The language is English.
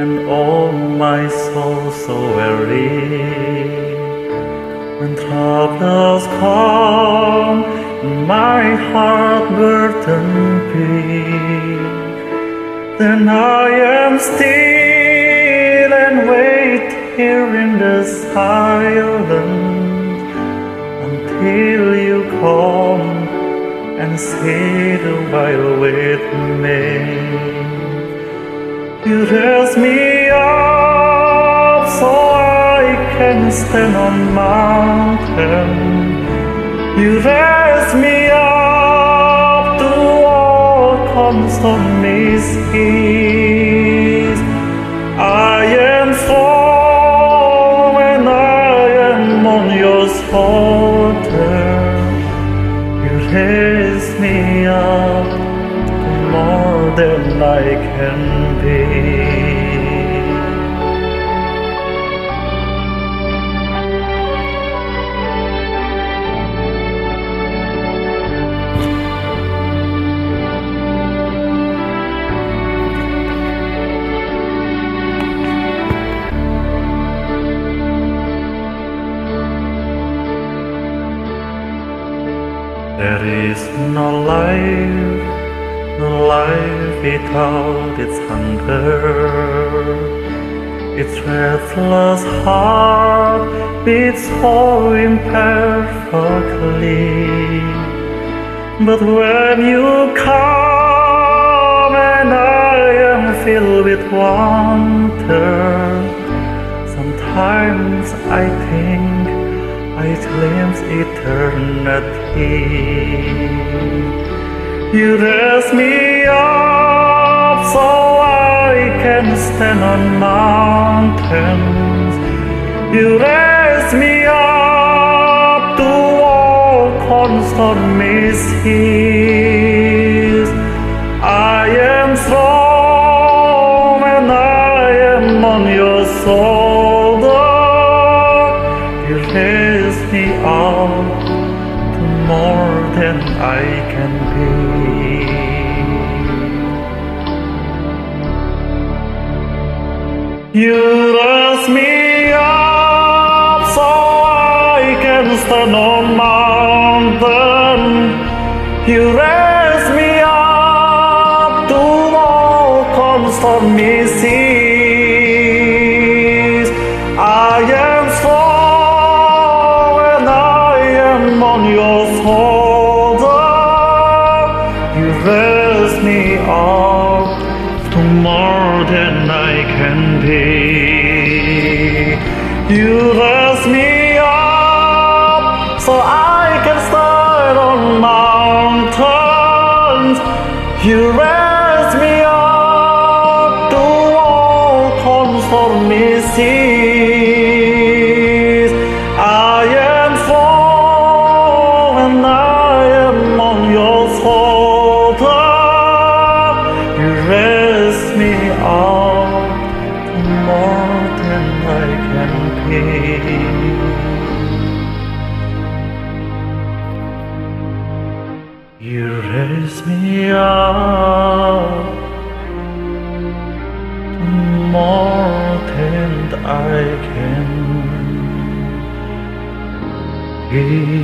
and all my soul so weary. When troubles come, my heart burdened be. Then I am still and wait here in the silence until you come and sit a while with me. You raise me up so I can stand on mountain. You raise me up to walk on stormy seas. I am strong when I am on your shoulder. You raise than I can be. There is no life, life without its hunger. Its restless heart beats so imperfectly. But when you come and I am filled with wonder, sometimes I think I glimpse eternity. You raise me up so I can stand on mountains. You raise me up to walk on stormy seas. I am strong and I am on your shoulder. You raise me up to more than I can be. You raise me up so I can stand on mountain. You raise me up to walk on stormy seas. I am strong and I am on your shoulder. You raise me up You raise me up so I can stand on mountains. You raise me up to walk on stormy seas. I am strong and I am on your shoulder. You raise me up You raise me up more than I can be.